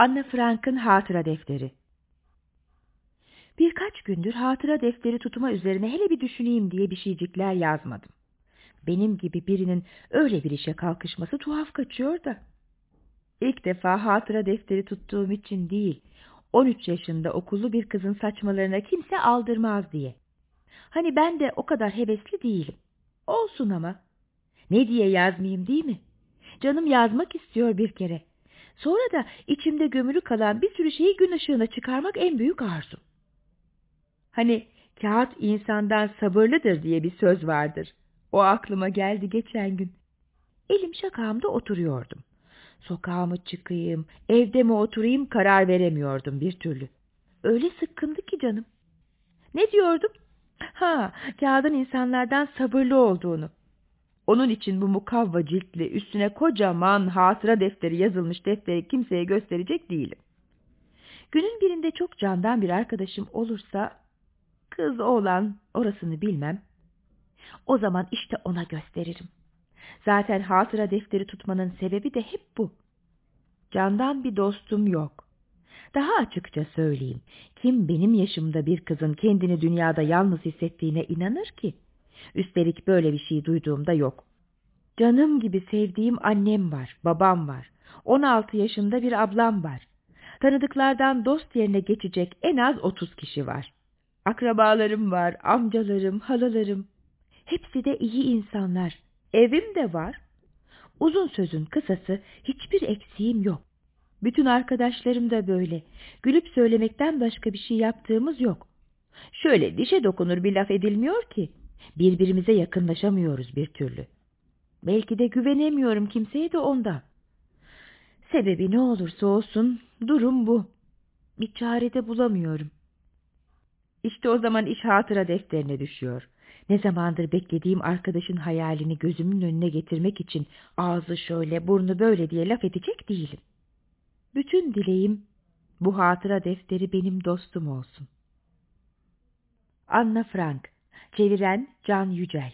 Anne Frank'ın hatıra defteri Birkaç gündür hatıra defteri tutma üzerine hele bir düşüneyim diye bir şeycikler yazmadım. Benim gibi birinin öyle bir işe kalkışması tuhaf kaçıyor da. İlk defa hatıra defteri tuttuğum için değil, 13 yaşında okullu bir kızın saçmalarına kimse aldırmaz diye. Hani ben de o kadar hevesli değilim. Olsun ama. Ne diye yazmayayım değil mi? Canım yazmak istiyor bir kere. Sonra da içimde gömülü kalan bir sürü şeyi gün ışığına çıkarmak en büyük arzum. Hani kağıt insandan sabırlıdır diye bir söz vardır. O aklıma geldi geçen gün. Elim şakağımda oturuyordum. Sokağa mı çıkayım, evde mi oturayım karar veremiyordum bir türlü. Öyle sıkkındı ki canım. Ne diyordum? Ha, kağıdın insanlardan sabırlı olduğunu. Onun için bu mukavva ciltli üstüne kocaman hatıra defteri yazılmış defteri kimseye gösterecek değilim. Günün birinde çok candan bir arkadaşım olursa, kız oğlan orasını bilmem, o zaman işte ona gösteririm. Zaten hatıra defteri tutmanın sebebi de hep bu. Candan bir dostum yok. Daha açıkça söyleyeyim, kim benim yaşımda bir kızın kendini dünyada yalnız hissettiğine inanır ki? Üstelik böyle bir şey duyduğumda yok. Canım gibi sevdiğim annem var, babam var. 16 yaşında bir ablam var. Tanıdıklardan dost yerine geçecek en az 30 kişi var. Akrabalarım var, amcalarım, halalarım. Hepsi de iyi insanlar. Evim de var. Uzun sözün kısası hiçbir eksiğim yok. Bütün arkadaşlarım da böyle. Gülüp söylemekten başka bir şey yaptığımız yok. Şöyle dişe dokunur bir laf edilmiyor ki. Birbirimize yakınlaşamıyoruz bir türlü. Belki de güvenemiyorum kimseye de onda. Sebebi ne olursa olsun durum bu. Bir çare de bulamıyorum. İşte o zaman iş hatıra defterine düşüyor. Ne zamandır beklediğim arkadaşın hayalini gözümün önüne getirmek için ağzı şöyle burnu böyle diye laf edecek değilim. Bütün dileğim bu hatıra defteri benim dostum olsun. Anna Frank Çeviren Can Yücel